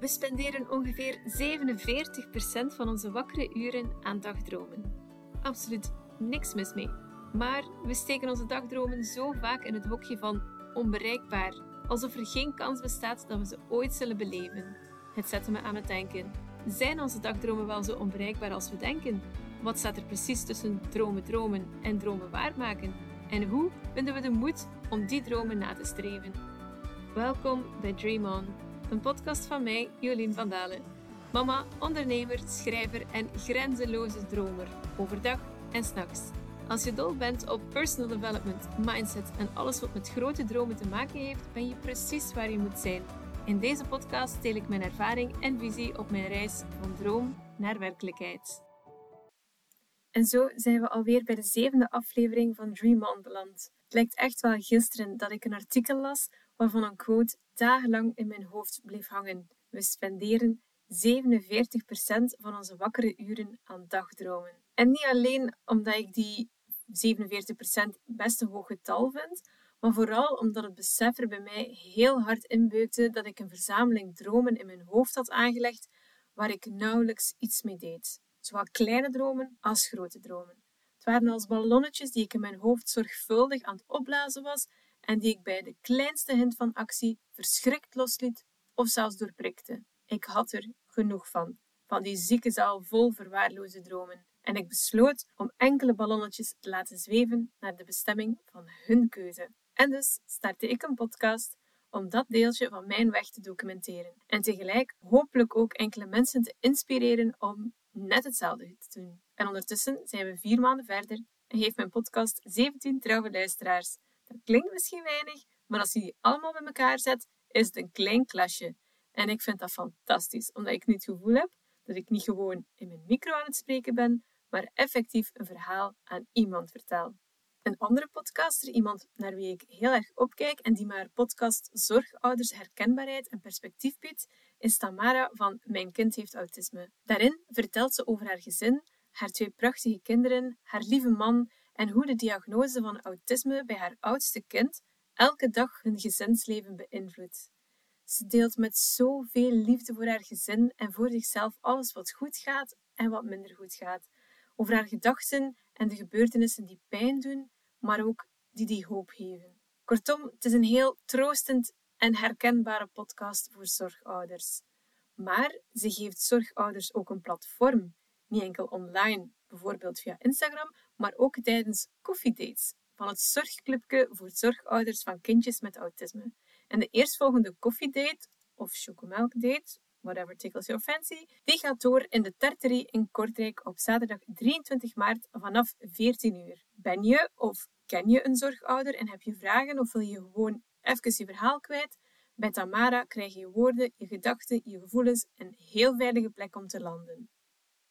We spenderen ongeveer 47% van onze wakkere uren aan dagdromen. Absoluut niks mis mee. Maar we steken onze dagdromen zo vaak in het hokje van onbereikbaar, alsof er geen kans bestaat dat we ze ooit zullen beleven. Het zette me aan het denken. Zijn onze dagdromen wel zo onbereikbaar als we denken? Wat staat er precies tussen dromen dromen en dromen waarmaken? En hoe vinden we de moed om die dromen na te streven? Welkom bij Dream On, een podcast van mij, Jolien van Dalen. Mama, ondernemer, schrijver en grenzeloze dromer, overdag en s'nachts. Als je dol bent op personal development, mindset en alles wat met grote dromen te maken heeft, ben je precies waar je moet zijn. In deze podcast deel ik mijn ervaring en visie op mijn reis van droom naar werkelijkheid. En zo zijn we alweer bij de zevende aflevering van Dream On. Het lijkt echt wel gisteren dat ik een artikel las waarvan een quote dagenlang in mijn hoofd bleef hangen. We spenderen 47% van onze wakkere uren aan dagdromen. En niet alleen omdat ik die 47% best een hoog getal vind, maar vooral omdat het besef er bij mij heel hard inbeukte dat ik een verzameling dromen in mijn hoofd had aangelegd waar ik nauwelijks iets mee deed. Zowel kleine dromen als grote dromen. Het waren als ballonnetjes die ik in mijn hoofd zorgvuldig aan het opblazen was en die ik bij de kleinste hint van actie verschrikt losliet of zelfs doorprikte. Ik had er genoeg van, van die zieke zaal vol verwaarloosde dromen. En ik besloot om enkele ballonnetjes te laten zweven naar de bestemming van hun keuze. En dus startte ik een podcast om dat deeltje van mijn weg te documenteren. En tegelijk hopelijk ook enkele mensen te inspireren om net hetzelfde te doen. En ondertussen zijn we vier maanden verder en heeft mijn podcast 17 trouwe luisteraars. Dat klinkt misschien weinig, maar als je die allemaal bij elkaar zet, is het een klein klasje. En ik vind dat fantastisch, omdat ik nu het gevoel heb dat ik niet gewoon in mijn micro aan het spreken ben, maar effectief een verhaal aan iemand vertel. Een andere podcaster, iemand naar wie ik heel erg opkijk en die maar podcast Zorgouders herkenbaarheid en perspectief biedt, is Tamara van Mijn kind heeft autisme. Daarin vertelt ze over haar gezin, haar twee prachtige kinderen, haar lieve man en hoe de diagnose van autisme bij haar oudste kind elke dag hun gezinsleven beïnvloedt. Ze deelt met zoveel liefde voor haar gezin en voor zichzelf alles wat goed gaat en wat minder goed gaat. Over haar gedachten en de gebeurtenissen die pijn doen, maar ook die die hoop geven. Kortom, het is een heel troostend en herkenbare podcast voor zorgouders. Maar ze geeft zorgouders ook een platform, niet enkel online, bijvoorbeeld via Instagram, maar ook tijdens koffiedates van het Zorgclubje voor zorgouders van kindjes met autisme. En de eerstvolgende koffiedate of chocomelkdate, whatever tickles your fancy, die gaat door in de Tarterie in Kortrijk op zaterdag 23 maart vanaf 14 uur. Ben je of ken je een zorgouder en heb je vragen of wil je gewoon even je verhaal kwijt? Bij Tamara krijg je woorden, je gedachten, je gevoelens een heel veilige plek om te landen.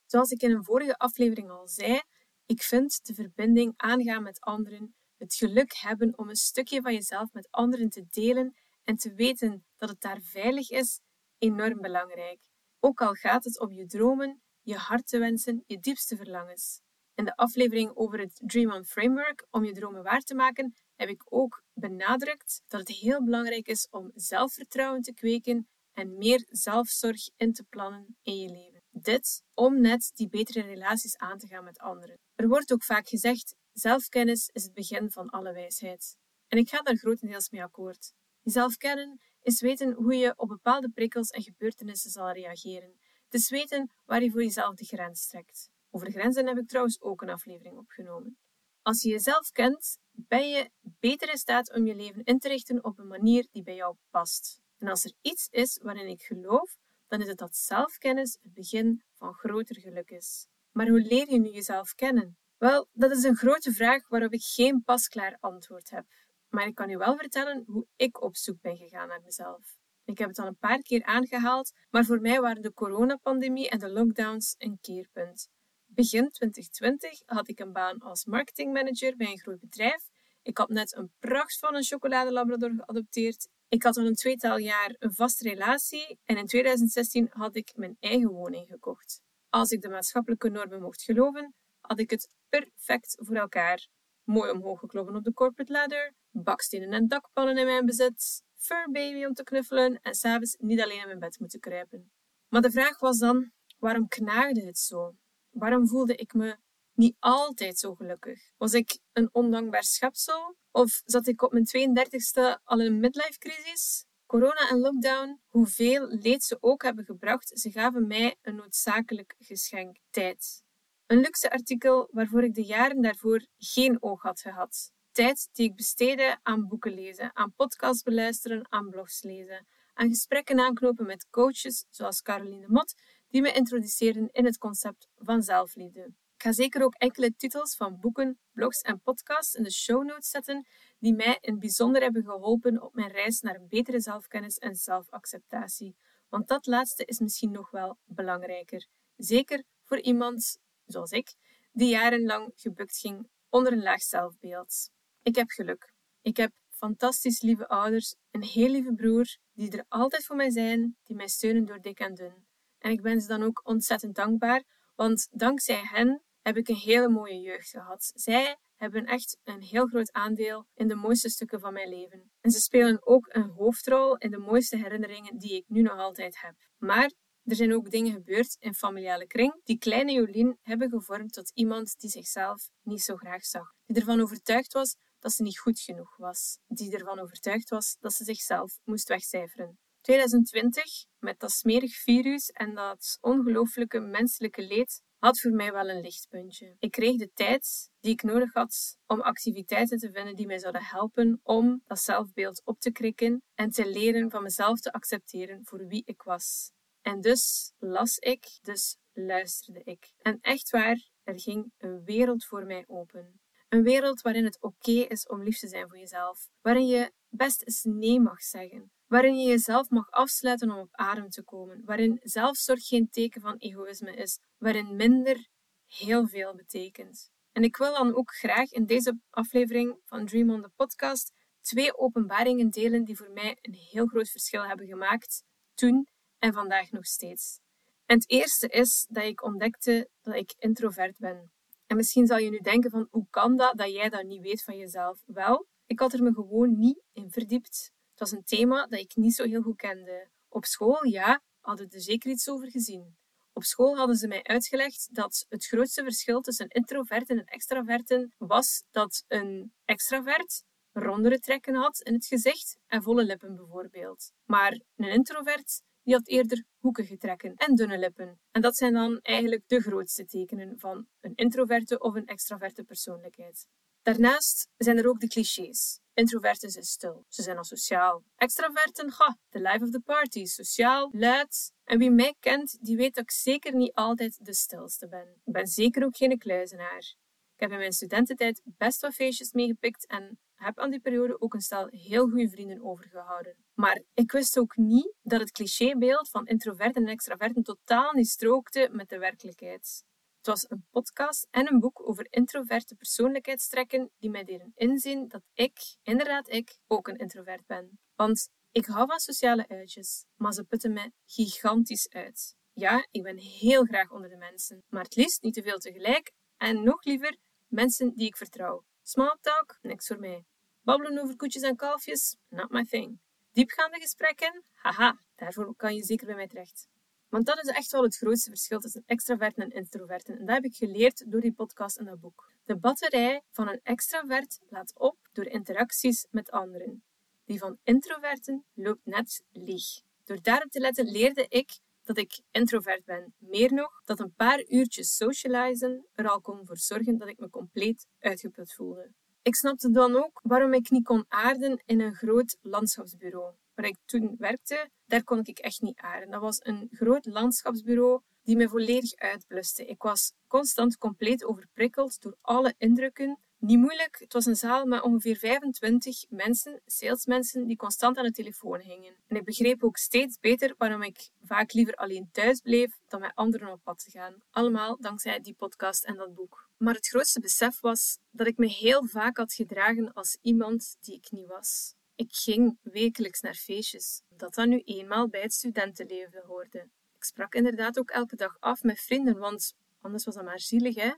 Zoals ik in een vorige aflevering al zei, ik vind de verbinding aangaan met anderen, het geluk hebben om een stukje van jezelf met anderen te delen en te weten dat het daar veilig is, enorm belangrijk. Ook al gaat het om je dromen, je hartewensen, je diepste verlangens. In de aflevering over het Dream On Framework om je dromen waar te maken, heb ik ook benadrukt dat het heel belangrijk is om zelfvertrouwen te kweken en meer zelfzorg in te plannen in je leven. Dit om net die betere relaties aan te gaan met anderen. Er wordt ook vaak gezegd: zelfkennis is het begin van alle wijsheid. En ik ga daar grotendeels mee akkoord. Jezelf kennen is weten hoe je op bepaalde prikkels en gebeurtenissen zal reageren. Het is weten waar je voor jezelf de grens trekt. Over grenzen heb ik trouwens ook een aflevering opgenomen. Als je jezelf kent, ben je beter in staat om je leven in te richten op een manier die bij jou past. En als er iets is waarin ik geloof, dan is het dat zelfkennis het begin van groter geluk is. Maar hoe leer je nu jezelf kennen? Wel, dat is een grote vraag waarop ik geen pasklaar antwoord heb. Maar ik kan u wel vertellen hoe ik op zoek ben gegaan naar mezelf. Ik heb het al een paar keer aangehaald, maar voor mij waren de coronapandemie en de lockdowns een keerpunt. Begin 2020 had ik een baan als marketingmanager bij een groot bedrijf. Ik had net een pracht van een chocoladelabrador geadopteerd. Ik had al een tweetal jaar een vaste relatie en in 2016 had ik mijn eigen woning gekocht. Als ik de maatschappelijke normen mocht geloven, had ik het perfect voor elkaar. Mooi omhoog geklommen op de corporate ladder, bakstenen en dakpannen in mijn bezit, fur baby om te knuffelen en s'avonds niet alleen in mijn bed moeten kruipen. Maar de vraag was dan, waarom knaagde het zo? Waarom voelde ik me niet altijd zo gelukkig? Was ik een ondankbaar schepsel? Of zat ik op mijn 32e al in een midlife crisis? Corona en lockdown, hoeveel leed ze ook hebben gebracht, ze gaven mij een noodzakelijk geschenk: tijd. Een luxe artikel waarvoor ik de jaren daarvoor geen oog had gehad. Tijd die ik besteedde aan boeken lezen, aan podcasts beluisteren, aan blogs lezen, aan gesprekken aanknopen met coaches zoals Caroline Mot, die me introduceerden in het concept van zelfliefde. Ik ga zeker ook enkele titels van boeken, blogs en podcasts in de show notes zetten die mij in het bijzonder hebben geholpen op mijn reis naar een betere zelfkennis en zelfacceptatie. Want dat laatste is misschien nog wel belangrijker. Zeker voor iemand, zoals ik, die jarenlang gebukt ging onder een laag zelfbeeld. Ik heb geluk. Ik heb fantastisch lieve ouders, een heel lieve broer, die er altijd voor mij zijn, die mij steunen door dik en dun. En ik ben ze dan ook ontzettend dankbaar, want dankzij hen heb ik een hele mooie jeugd gehad. Zij hebben echt een heel groot aandeel in de mooiste stukken van mijn leven. En ze spelen ook een hoofdrol in de mooiste herinneringen die ik nu nog altijd heb. Maar er zijn ook dingen gebeurd in familiale kring die kleine Jolien hebben gevormd tot iemand die zichzelf niet zo graag zag. Die ervan overtuigd was dat ze niet goed genoeg was. Die ervan overtuigd was dat ze zichzelf moest wegcijferen. 2020, met dat smerig virus en dat ongelooflijke menselijke leed, had voor mij wel een lichtpuntje. Ik kreeg de tijd die ik nodig had om activiteiten te vinden die mij zouden helpen om dat zelfbeeld op te krikken en te leren van mezelf te accepteren voor wie ik was. En dus las ik, dus luisterde ik. En echt waar, er ging een wereld voor mij open. Een wereld waarin het oké is om lief te zijn voor jezelf, waarin je best eens nee mag zeggen, waarin je jezelf mag afsluiten om op adem te komen, waarin zelfzorg geen teken van egoïsme is, waarin minder heel veel betekent. En ik wil dan ook graag in deze aflevering van Dream on the Podcast twee openbaringen delen die voor mij een heel groot verschil hebben gemaakt toen en vandaag nog steeds. En het eerste is dat ik ontdekte dat ik introvert ben. En misschien zal je nu denken van hoe kan dat dat jij dat niet weet van jezelf? Wel, ik had er me gewoon niet in verdiept. Het was een thema dat ik niet zo heel goed kende. Op school, ja, hadden er zeker iets over gezien. Op school hadden ze mij uitgelegd dat het grootste verschil tussen introverten en extraverten was dat een extravert rondere trekken had in het gezicht en volle lippen bijvoorbeeld. Maar een introvert die had eerder hoekige trekken en dunne lippen. En dat zijn dan eigenlijk de grootste tekenen van een introverte of een extraverte persoonlijkheid. Daarnaast zijn er ook de clichés. Introverten zijn stil, ze zijn asociaal. Extraverten, ga, the life of the party, sociaal, luid. En wie mij kent, die weet dat ik zeker niet altijd de stilste ben. Ik ben zeker ook geen kluizenaar. Ik heb in mijn studententijd best wat feestjes meegepikt en heb aan die periode ook een stel heel goede vrienden overgehouden. Maar ik wist ook niet dat het clichébeeld van introverten en extraverten totaal niet strookte met de werkelijkheid. Was een podcast en een boek over introverte persoonlijkheidstrekken die mij deden inzien dat ik, inderdaad ik, ook een introvert ben. Want ik hou van sociale uitjes, maar ze putten mij gigantisch uit. Ja, ik ben heel graag onder de mensen, maar het liefst niet te veel tegelijk en nog liever mensen die ik vertrouw. Small talk, niks voor mij. Babbelen over koetjes en kalfjes, not my thing. Diepgaande gesprekken, haha, daarvoor kan je zeker bij mij terecht. Want dat is echt wel het grootste verschil tussen extraverten en introverten. En dat heb ik geleerd door die podcast en dat boek. De batterij van een extravert laat op door interacties met anderen. Die van introverten loopt net leeg. Door daarop te letten leerde ik dat ik introvert ben. Meer nog, dat een paar uurtjes socializen er al kon voor zorgen dat ik me compleet uitgeput voelde. Ik snapte dan ook waarom ik niet kon aarden in een groot landschapsbureau waar ik toen werkte, daar kon ik echt niet aarden. Dat was een groot landschapsbureau die me volledig uitbluste. Ik was constant compleet overprikkeld door alle indrukken. Niet moeilijk, het was een zaal met ongeveer 25 mensen, salesmensen, die constant aan de telefoon hingen. En ik begreep ook steeds beter waarom ik vaak liever alleen thuis bleef dan met anderen op pad te gaan. Allemaal dankzij die podcast en dat boek. Maar het grootste besef was dat ik me heel vaak had gedragen als iemand die ik niet was. Ik ging wekelijks naar feestjes, dat dan nu eenmaal bij het studentenleven hoorde. Ik sprak inderdaad ook elke dag af met vrienden, want anders was dat maar zielig, hè?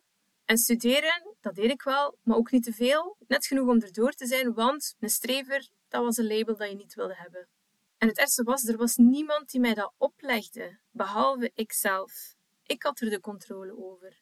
En studeren, dat deed ik wel, maar ook niet te veel. Net genoeg om erdoor te zijn, want een strever, dat was een label dat je niet wilde hebben. En het ergste was, er was niemand die mij dat oplegde, behalve ikzelf. Ik had er de controle over.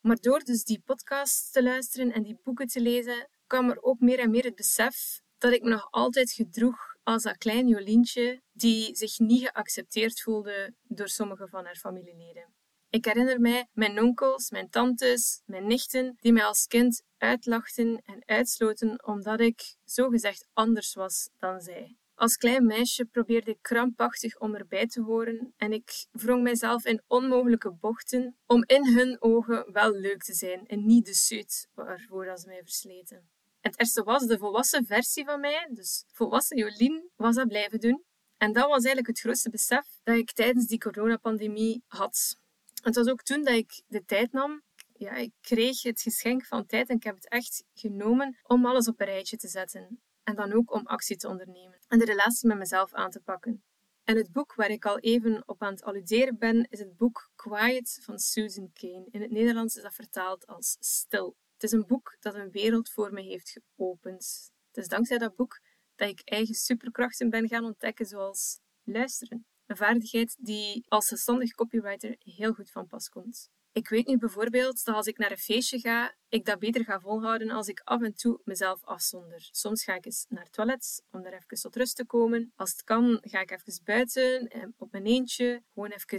Maar door dus die podcasts te luisteren en die boeken te lezen, kwam er ook meer en meer het besef dat ik me nog altijd gedroeg als dat klein Jolientje die zich niet geaccepteerd voelde door sommige van haar familieleden. Ik herinner mij mijn onkels, mijn tantes, mijn nichten, die mij als kind uitlachten en uitsloten omdat ik zogezegd anders was dan zij. Als klein meisje probeerde ik krampachtig om erbij te horen en ik wrong mijzelf in onmogelijke bochten om in hun ogen wel leuk te zijn en niet de suit waarvoor ze mij versleten. Het eerste was de volwassen versie van mij, dus volwassen Jolien, was dat blijven doen. En dat was eigenlijk het grootste besef dat ik tijdens die coronapandemie had. Het was ook toen dat ik de tijd nam. Ja, ik kreeg het geschenk van tijd en ik heb het echt genomen om alles op een rijtje te zetten. En dan ook om actie te ondernemen en de relatie met mezelf aan te pakken. En het boek waar ik al even op aan het alluderen ben, is het boek Quiet van Susan Kane. In het Nederlands is dat vertaald als Stil. Het is een boek dat een wereld voor me heeft geopend. Het is dankzij dat boek dat ik eigen superkrachten ben gaan ontdekken, zoals luisteren. Een vaardigheid die als zelfstandig copywriter heel goed van pas komt. Ik weet nu bijvoorbeeld dat als ik naar een feestje ga, ik dat beter ga volhouden als ik af en toe mezelf afzonder. Soms ga ik eens naar het toilet om daar even tot rust te komen. Als het kan, ga ik even buiten, eh, op mijn eentje, gewoon even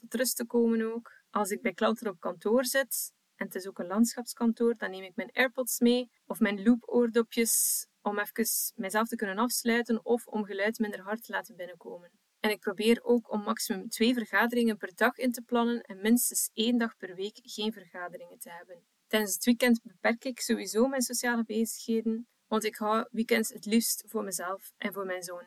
tot rust te komen ook. Als ik bij klanten op kantoor zit, en het is ook een landschapskantoor, dan neem ik mijn AirPods mee of mijn loop-oordopjes om even mezelf te kunnen afsluiten of om geluid minder hard te laten binnenkomen. En ik probeer ook om maximum twee vergaderingen per dag in te plannen en minstens één dag per week geen vergaderingen te hebben. Tijdens het weekend beperk ik sowieso mijn sociale bezigheden, want ik hou weekends het liefst voor mezelf en voor mijn zoon.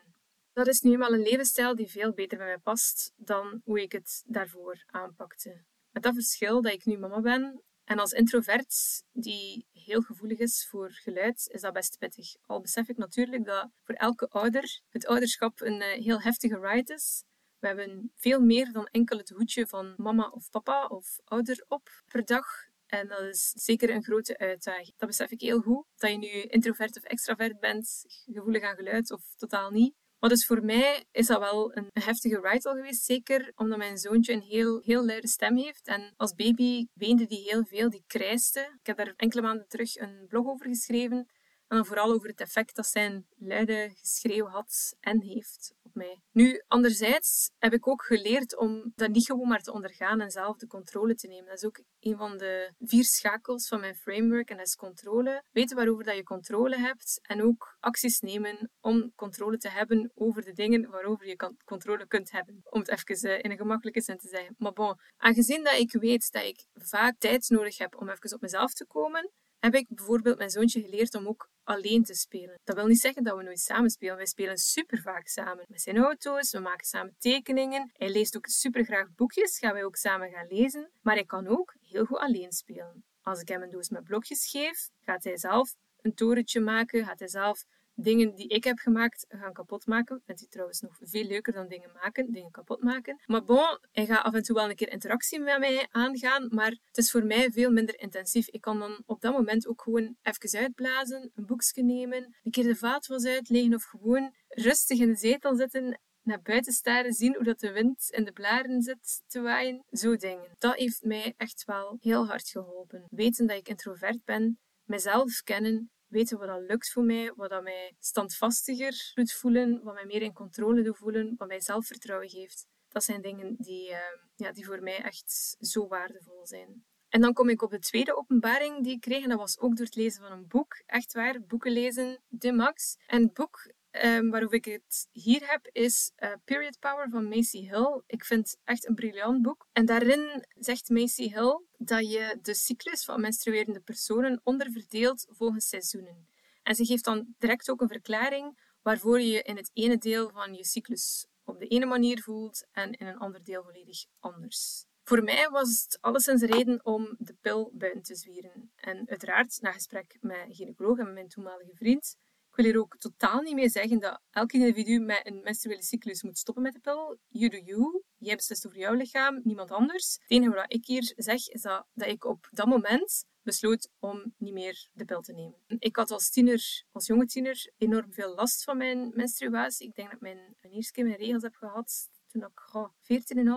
Dat is nu eenmaal een levensstijl die veel beter bij mij past dan hoe ik het daarvoor aanpakte. Met dat verschil dat ik nu mama ben en als introvert die heel gevoelig is voor geluid, is dat best pittig. Al besef ik natuurlijk dat voor elke ouder het ouderschap een eh, heel heftige ride is. We hebben veel meer dan enkel het hoedje van mama of papa of ouder op per dag. En dat is zeker een grote uitdaging. Dat besef ik heel goed. Dat je nu introvert of extravert bent, gevoelig aan geluid of totaal niet. Maar dus voor mij is dat wel een heftige ride al geweest. Zeker omdat mijn zoontje een heel, heel luide stem heeft. En als baby weende die heel veel, die krijste. Ik heb daar enkele maanden terug een blog over geschreven. En dan vooral over het effect dat zijn luide geschreeuw had en heeft mij. Nu, anderzijds heb ik ook geleerd om dat niet gewoon maar te ondergaan en zelf de controle te nemen. Dat is ook een van de vier schakels van mijn framework en dat is controle. Weten waarover dat je controle hebt en ook acties nemen om controle te hebben over de dingen waarover je controle kunt hebben. Om het even eh, in een gemakkelijke zin te zeggen. Maar bon, aangezien dat ik weet dat ik vaak tijd nodig heb om even op mezelf te komen, heb ik bijvoorbeeld mijn zoontje geleerd om ook alleen te spelen. Dat wil niet zeggen dat we nooit samen spelen. Wij spelen super vaak samen met zijn auto's, we maken samen tekeningen. Hij leest ook super graag boekjes, gaan wij ook samen gaan lezen. Maar hij kan ook heel goed alleen spelen. Als ik hem een doos met blokjes geef, gaat hij zelf een torentje maken, gaat hij zelf dingen die ik heb gemaakt gaan kapot maken. Vindt hij trouwens nog veel leuker dan dingen maken, dingen kapot maken. Maar bon, hij gaat af en toe wel een keer interactie met mij aangaan, maar het is voor mij veel minder intensief. Ik kan dan op dat moment ook gewoon even uitblazen, een boekje nemen, een keer de vaatwas uitleggen of gewoon rustig in de zetel zitten naar buiten staren, zien hoe dat de wind in de blaren zit te waaien. Zo dingen. Dat heeft mij echt wel heel hard geholpen. Weten dat ik introvert ben, mezelf kennen weten wat dat lukt voor mij, wat dat mij standvastiger doet voelen, wat mij meer in controle doet voelen, wat mij zelfvertrouwen geeft. Dat zijn dingen die, uh, ja, die voor mij echt zo waardevol zijn. En dan kom ik op de tweede openbaring die ik kreeg. En dat was ook door het lezen van een boek. Echt waar, boeken lezen, de max. En het boek um, waarover ik het hier heb, is uh, Period Power van Macy Hill. Ik vind het echt een briljant boek. En daarin zegt Macy Hill dat je de cyclus van menstruerende personen onderverdeelt volgens seizoenen. En ze geeft dan direct ook een verklaring waarvoor je in het ene deel van je cyclus op de ene manier voelt en in een ander deel volledig anders. Voor mij was het alleszins reden om de pil buiten te zwieren. En uiteraard, na gesprek met gynaecoloog en mijn toenmalige vriend, wil hier ook totaal niet mee zeggen dat elk individu met een menstruele cyclus moet stoppen met de pil. You do you. jij beslist over jouw lichaam, niemand anders. Het enige wat ik hier zeg, is dat, dat ik op dat moment besloot om niet meer de pil te nemen. Ik had als tiener, als jonge tiener, enorm veel last van mijn menstruatie. Ik denk dat ik mijn, eerste keer mijn regels heb gehad toen ik oh,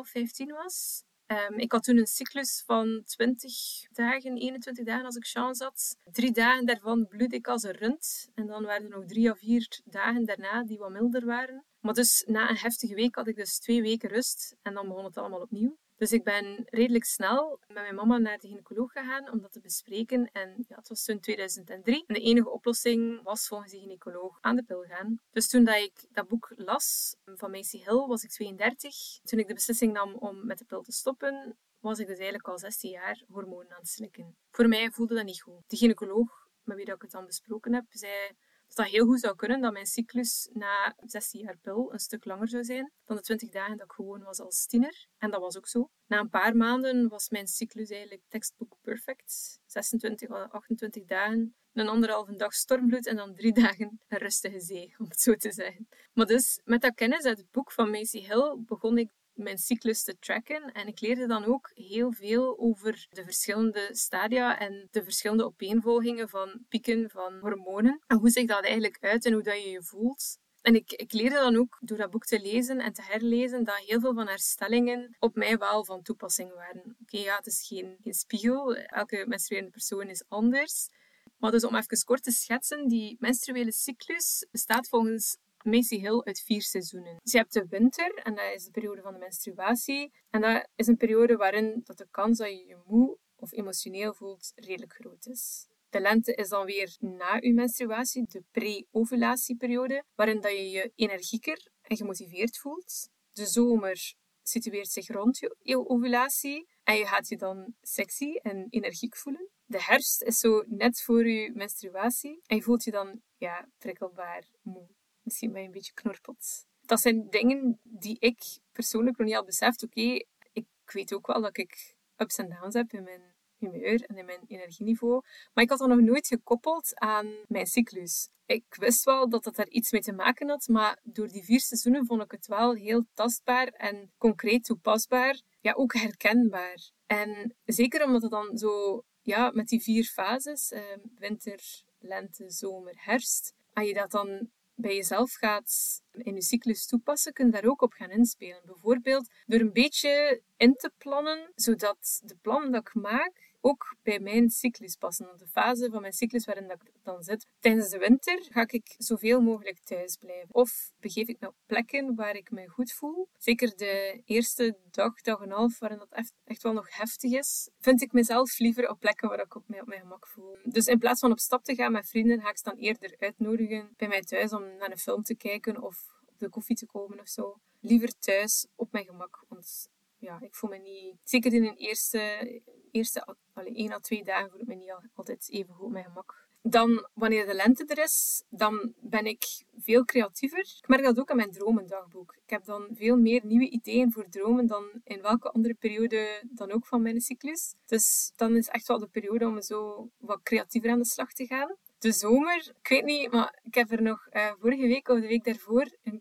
14,5, 15 was. Um, ik had toen een cyclus van 20 dagen, 21 dagen als ik chance had. Drie dagen daarvan bloedde ik als een rund. En dan waren er nog drie of vier dagen daarna die wat milder waren. Maar dus na een heftige week had ik dus twee weken rust. En dan begon het allemaal opnieuw. Dus ik ben redelijk snel met mijn mama naar de gynaecoloog gegaan om dat te bespreken. En ja, het was toen 2003. En de enige oplossing was volgens de gynaecoloog aan de pil gaan. Dus toen dat ik dat boek las van Macy Hill, was ik 32. Toen ik de beslissing nam om met de pil te stoppen, was ik dus eigenlijk al 16 jaar hormonen aan het slikken. Voor mij voelde dat niet goed. De gynaecoloog met wie ik het dan besproken heb, zei dat dat heel goed zou kunnen dat mijn cyclus na 16 jaar pil een stuk langer zou zijn dan de 20 dagen dat ik gewoon was als tiener. En dat was ook zo. Na een paar maanden was mijn cyclus eigenlijk textbook perfect. 26 of 28 dagen, een anderhalve dag stormbloed en dan drie dagen een rustige zee, om het zo te zeggen. Maar dus, met dat kennis uit het boek van Macy Hill begon ik mijn cyclus te tracken. En ik leerde dan ook heel veel over de verschillende stadia en de verschillende opeenvolgingen van pieken van hormonen. En hoe zich dat eigenlijk uit en hoe dat je je voelt. En ik, ik leerde dan ook door dat boek te lezen en te herlezen dat heel veel van herstellingen op mij wel van toepassing waren. Oké, ja, het is geen, geen spiegel. Elke menstruerende persoon is anders. Maar dus om even kort te schetsen, die menstruele cyclus bestaat volgens Macy Hill uit vier seizoenen. Dus je hebt de winter, en dat is de periode van de menstruatie. En dat is een periode waarin dat de kans dat je je moe of emotioneel voelt redelijk groot is. De lente is dan weer na je menstruatie, de pre-ovulatieperiode, waarin dat je je energieker en gemotiveerd voelt. De zomer situeert zich rond je ovulatie en je gaat je dan sexy en energiek voelen. De herfst is zo net voor je menstruatie en je voelt je dan ja, prikkelbaar moe misschien ben je een beetje knorpelt. Dat zijn dingen die ik persoonlijk nog niet had beseft. Oké, ik weet ook wel dat ik ups en downs heb in mijn humeur en in mijn energieniveau. Maar ik had dat nog nooit gekoppeld aan mijn cyclus. Ik wist wel dat dat daar iets mee te maken had, maar door die vier seizoenen vond ik het wel heel tastbaar en concreet toepasbaar. Ja, ook herkenbaar. En zeker omdat het dan zo, ja, met die vier fases, eh, winter, lente, zomer, herfst, als je dat dan bij jezelf gaat in je cyclus toepassen, kun je daar ook op gaan inspelen. Bijvoorbeeld door een beetje in te plannen, zodat de plan dat ik maak ook bij mijn cyclus passen. De fase van mijn cyclus waarin ik dan zit. Tijdens de winter ga ik zoveel mogelijk thuis blijven. Of begeef ik me op plekken waar ik me goed voel. Zeker de eerste dag, dag en half, waarin dat echt, wel nog heftig is, vind ik mezelf liever op plekken waar ik op op mijn gemak voel. Dus in plaats van op stap te gaan met vrienden, ga ik ze dan eerder uitnodigen bij mij thuis om naar een film te kijken of op de koffie te komen of zo. Liever thuis op mijn gemak. Want ja, ik voel me niet... Zeker in een eerste, eerste allee, één à twee dagen voel ik me niet altijd even goed op mijn gemak. Dan, wanneer de lente er is, dan ben ik veel creatiever. Ik merk dat ook aan mijn dromendagboek. Ik heb dan veel meer nieuwe ideeën voor dromen dan in welke andere periode dan ook van mijn cyclus. Dus dan is echt wel de periode om zo wat creatiever aan de slag te gaan. De zomer, ik weet niet, maar ik heb er nog uh, vorige week of de week daarvoor een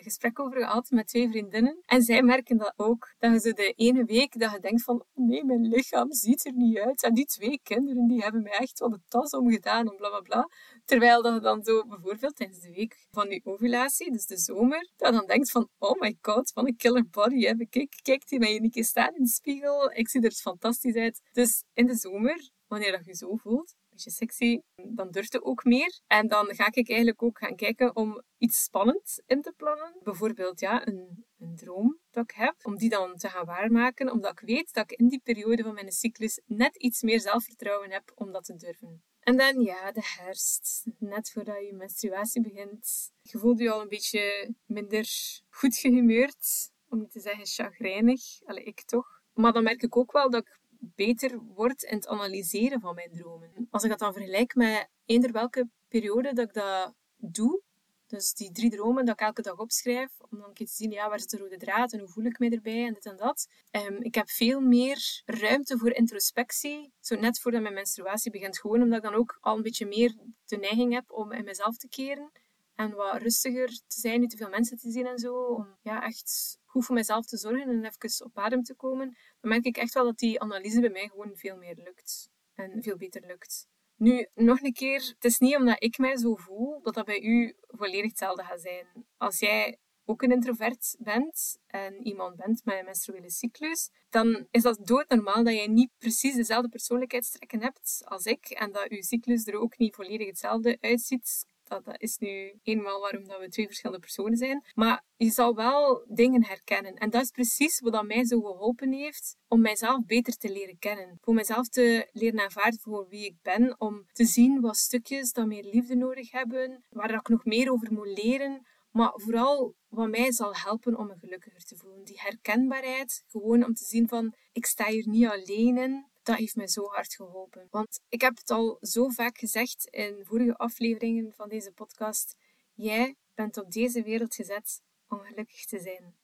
gesprek over gehad met twee vriendinnen. En zij merken dat ook. Dat je zo de ene week dat je denkt van, nee, mijn lichaam ziet er niet uit. En die twee kinderen, die hebben mij echt wel de tas omgedaan en bla bla bla. Terwijl dat je dan zo bijvoorbeeld tijdens de week van je ovulatie, dus de zomer, dat je dan denkt van, oh my god, wat een killer body heb ik. Kijk, kijk die mij een keer staan in de spiegel. Ik zie er fantastisch uit. Dus in de zomer, wanneer dat je zo voelt, beetje sexy, dan durft je ook meer. En dan ga ik eigenlijk ook gaan kijken om iets spannends in te plannen. Bijvoorbeeld ja, een, een droom dat ik heb, om die dan te gaan waarmaken, omdat ik weet dat ik in die periode van mijn cyclus net iets meer zelfvertrouwen heb om dat te durven. En dan ja, de herfst. Net voordat je menstruatie begint. Je je al een beetje minder goed gehumeurd. Om niet te zeggen chagrijnig. Allee, ik toch. Maar dan merk ik ook wel dat ik beter word in het analyseren van mijn dromen. Als ik dat dan vergelijk met eender welke periode dat ik dat doe, dus die drie dromen dat ik elke dag opschrijf, om dan een keer te zien, ja, waar zit de rode draad en hoe voel ik me erbij en dit en dat. Um, ik heb veel meer ruimte voor introspectie, zo net voordat mijn menstruatie begint. Gewoon omdat ik dan ook al een beetje meer de neiging heb om in mezelf te keren en wat rustiger te zijn, niet te veel mensen te zien en zo. Om ja, echt goed voor mezelf te zorgen en even op adem te komen, dan merk ik echt wel dat die analyse bij mij gewoon veel meer lukt. En veel beter lukt. Nu, nog een keer, het is niet omdat ik mij zo voel, dat dat bij u volledig hetzelfde gaat zijn. Als jij ook een introvert bent en iemand bent met een menstruele cyclus, dan is dat doodnormaal dat je niet precies dezelfde persoonlijkheidstrekken hebt als ik en dat je cyclus er ook niet volledig hetzelfde uitziet. Dat, is nu eenmaal waarom dat we twee verschillende personen zijn. Maar je zal wel dingen herkennen. En dat is precies wat mij zo geholpen heeft om mijzelf beter te leren kennen. Voor mijzelf te leren aanvaarden voor wie ik ben. Om te zien wat stukjes dat meer liefde nodig hebben. Waar ik nog meer over moet leren maar vooral wat mij zal helpen om me gelukkiger te voelen. Die herkenbaarheid, gewoon om te zien van, ik sta hier niet alleen in. Dat heeft mij zo hard geholpen. Want ik heb het al zo vaak gezegd in vorige afleveringen van deze podcast. Jij bent op deze wereld gezet om gelukkig te zijn.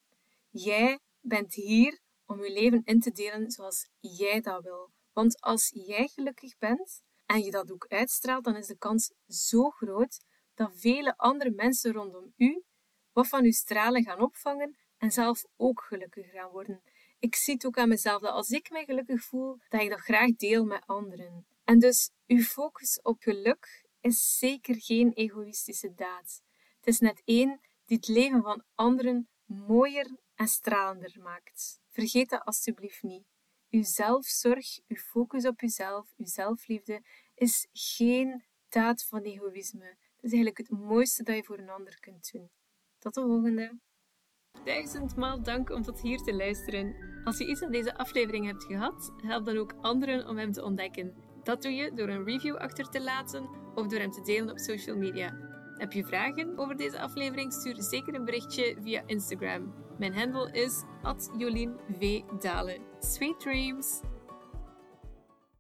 Jij bent hier om je leven in te delen zoals jij dat wil. Want als jij gelukkig bent en je dat ook uitstraalt, dan is de kans zo groot dat vele andere mensen rondom u wat van uw stralen gaan opvangen en zelf ook gelukkig gaan worden. Ik zie het ook aan mezelf dat als ik mij gelukkig voel, dat ik dat graag deel met anderen. En dus uw focus op geluk is zeker geen egoïstische daad. Het is net één die het leven van anderen mooier en stralender maakt. Vergeet dat alstublieft niet. Uw zelfzorg, uw focus op uzelf, uw zelfliefde is geen daad van egoïsme is eigenlijk het mooiste dat je voor een ander kunt doen. Tot de volgende. Duizendmaal dank om tot hier te luisteren. Als je iets aan deze aflevering hebt gehad, help dan ook anderen om hem te ontdekken. Dat doe je door een review achter te laten of door hem te delen op social media. Heb je vragen over deze aflevering? Stuur zeker een berichtje via Instagram. Mijn handle is @jolinvdalen. Sweet dreams!